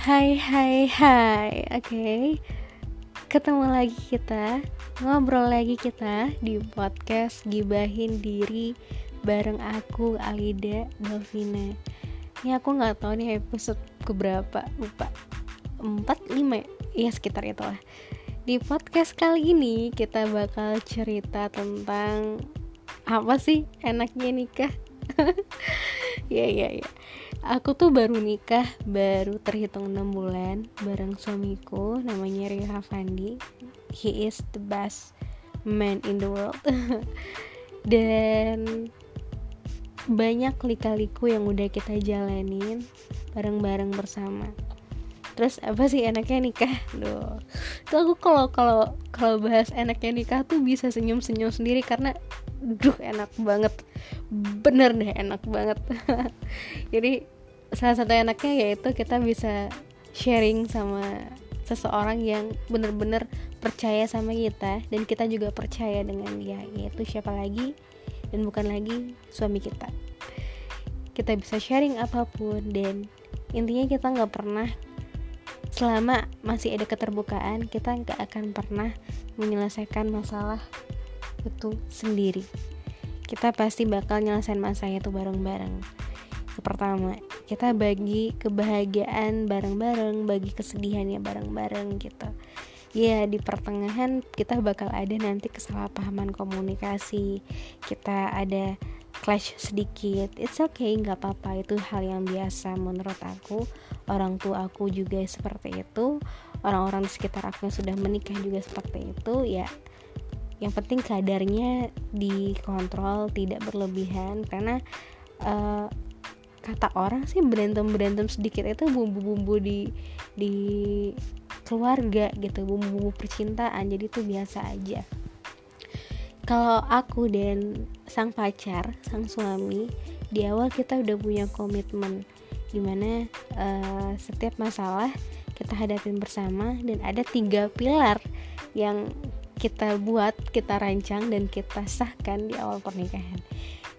Hai hai hai. Oke. Okay. Ketemu lagi kita Ngobrol lagi kita Di podcast Gibahin Diri Bareng aku Alida Delvina Ini aku gak tahu nih episode keberapa. Lupa. 4, 5 ya? Iya sekitar itu lah Di podcast kali ini Kita bakal cerita tentang Apa sih enaknya nikah? Ya ya ya Aku tuh baru nikah, baru terhitung 6 bulan bareng suamiku namanya Rio Hafandi. He is the best man in the world. Dan banyak lika-liku yang udah kita jalanin bareng-bareng bersama. Terus apa sih enaknya nikah? Duh. Tuh aku kalau kalau kalau bahas enaknya nikah tuh bisa senyum-senyum sendiri karena duh enak banget bener deh enak banget. Jadi salah satu enaknya yaitu kita bisa sharing sama seseorang yang bener-bener percaya sama kita dan kita juga percaya dengan dia yaitu siapa lagi dan bukan lagi suami kita. Kita bisa sharing apa pun dan intinya kita nggak pernah selama masih ada keterbukaan kita nggak akan pernah menyelesaikan masalah itu sendiri kita pasti bakal nyelesain masalah itu bareng-bareng. Pertama kita bagi kebahagiaan bareng-bareng bagi kesedihannya bareng-bareng gitu. Ya di pertengahan kita bakal ada nanti kesalahpahaman komunikasi. Kita ada clash sedikit. It's okay nggak apa-apa. Itu hal yang biasa menurut aku. Orang tua aku juga seperti itu. Orang-orang di sekitar aku yang sudah menikah juga seperti itu. Ya yang penting kadarnya dikontrol tidak berlebihan. Karena uh, kata orang sih berantem berantem sedikit itu bumbu-bumbu di di keluarga gitu bumbu-bumbu percintaan. Jadi itu biasa aja. Kalau aku dan sang pacar sang suami di awal kita udah punya komitmen. Di mana uh, setiap masalah kita hadapin bersama dan ada tiga pilar yang kita buat, kita rancang dan kita sahkan di awal pernikahan.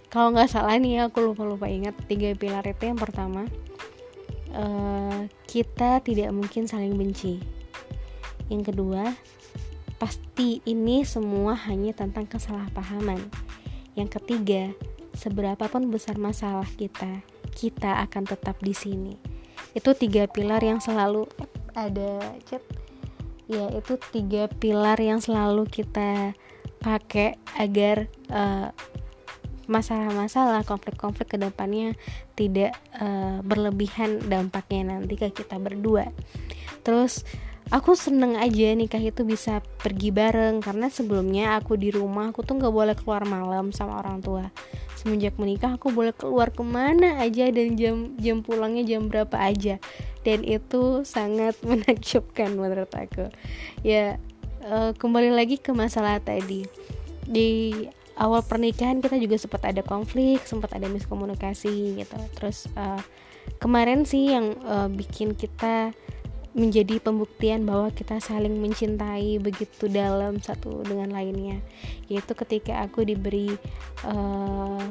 Kalau nggak salah nih aku lupa lupa ingat tiga pilar itu yang pertama uh, kita tidak mungkin saling benci. Yang kedua pasti ini semua hanya tentang kesalahpahaman. Yang ketiga seberapapun besar masalah kita, kita akan tetap di sini. Itu tiga pilar yang selalu ada chat ya itu tiga pilar yang selalu kita pakai agar uh, masalah-masalah konflik-konflik ke depannya tidak uh, berlebihan dampaknya nanti ke kita berdua. Terus aku seneng aja nikah itu bisa pergi bareng karena sebelumnya aku di rumah aku tuh nggak boleh keluar malam sama orang tua. Semenjak menikah aku boleh keluar ke mana aja dan jam jam pulangnya jam berapa aja. Dan itu sangat menakjubkan menurut aku. Ya uh, kembali lagi ke masalah tadi. Di awal pernikahan kita juga sempat ada konflik sempat ada miskomunikasi gitu. Terus uh, kemarin sih yang uh, bikin kita menjadi pembuktian bahwa kita saling mencintai begitu dalam satu dengan lainnya. Yaitu ketika aku diberi uh,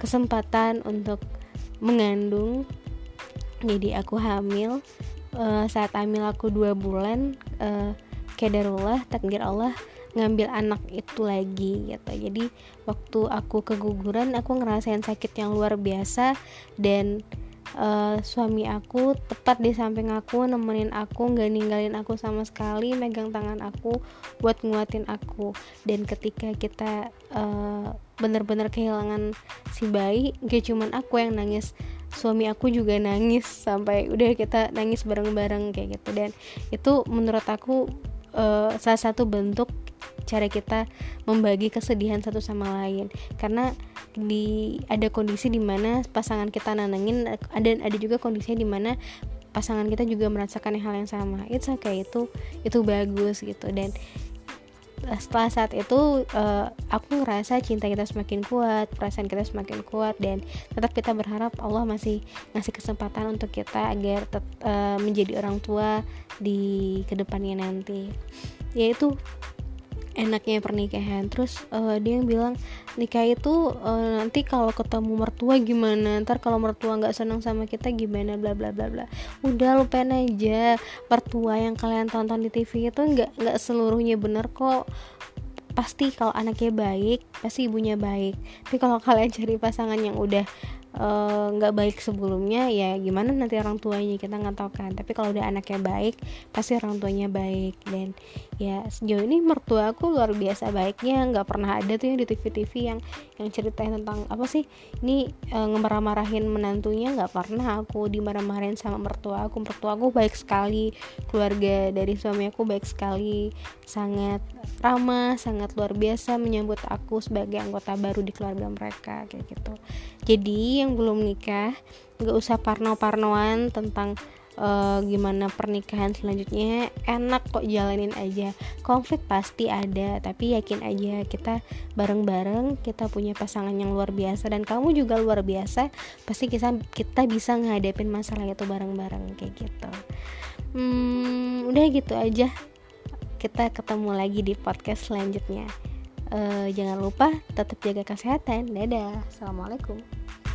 kesempatan untuk mengandung jadi aku hamil uh, saat hamil aku dua bulan uh, kederullah takdir Allah ngambil anak itu lagi gitu. Jadi waktu aku keguguran aku ngerasain sakit yang luar biasa dan uh, suami aku tepat di samping aku nemenin aku nggak ninggalin aku sama sekali megang tangan aku buat nguatin aku. Dan ketika kita uh, bener-bener kehilangan si bayi gak cuman aku yang nangis suami aku juga nangis sampai udah kita nangis bareng-bareng kayak gitu. Dan itu menurut aku uh, salah satu bentuk cara kita membagi kesedihan satu sama lain. Karena di ada kondisi di mana pasangan kita nanangin ada ada juga kondisinya di mana pasangan kita juga merasakan hal yang sama. Itu okay itu itu bagus gitu. Dan setelah saat itu uh, aku ngerasa cinta kita semakin kuat perasaan kita semakin kuat dan tetap kita berharap Allah masih ngasih kesempatan untuk kita agar uh, menjadi orang tua di ke depannya nanti. Yaitu enaknya pernikahan. Terus uh, dia yang bilang nikah itu uh, nanti kalau ketemu mertua gimana? Ntar kalau mertua nggak senang sama kita gimana? Bla bla bla bla. Udah lupain aja. Mertua yang kalian tonton di TV itu nggak nggak seluruhnya bener kok. Pasti kalau anaknya baik pasti ibunya baik. Tapi kalau kalian cari pasangan yang udah nggak uh, baik sebelumnya ya gimana nanti orang tuanya kita nggak tahu kan. Tapi kalau udah anaknya baik pasti orang tuanya baik. Dan ya sejauh ini mertua aku luar biasa baiknya. Nggak pernah ada tuh yang di TV-TV yang yang ceritain tentang apa sih ini uh, ngemarah-marahin menantunya. Nggak pernah aku dimarah-marahin sama mertua aku. Mertua aku baik sekali keluarga dari suami aku baik sekali sangat ramah sangat luar biasa menyambut aku sebagai anggota baru di keluarga mereka kayak gitu. Jadi yang belum nikah nggak usah parno-parnoan tentang uh, gimana pernikahan selanjutnya enak kok jalanin aja. Konflik pasti ada tapi yakin aja kita bareng-bareng kita punya pasangan yang luar biasa dan kamu juga luar biasa pasti kita kita bisa ngadepin masalah itu bareng-bareng kayak gitu. Hmm, udah gitu aja. Kita ketemu lagi di podcast selanjutnya. Uh, jangan lupa tetap jaga kesehatan. Dadah. Assalamualaikum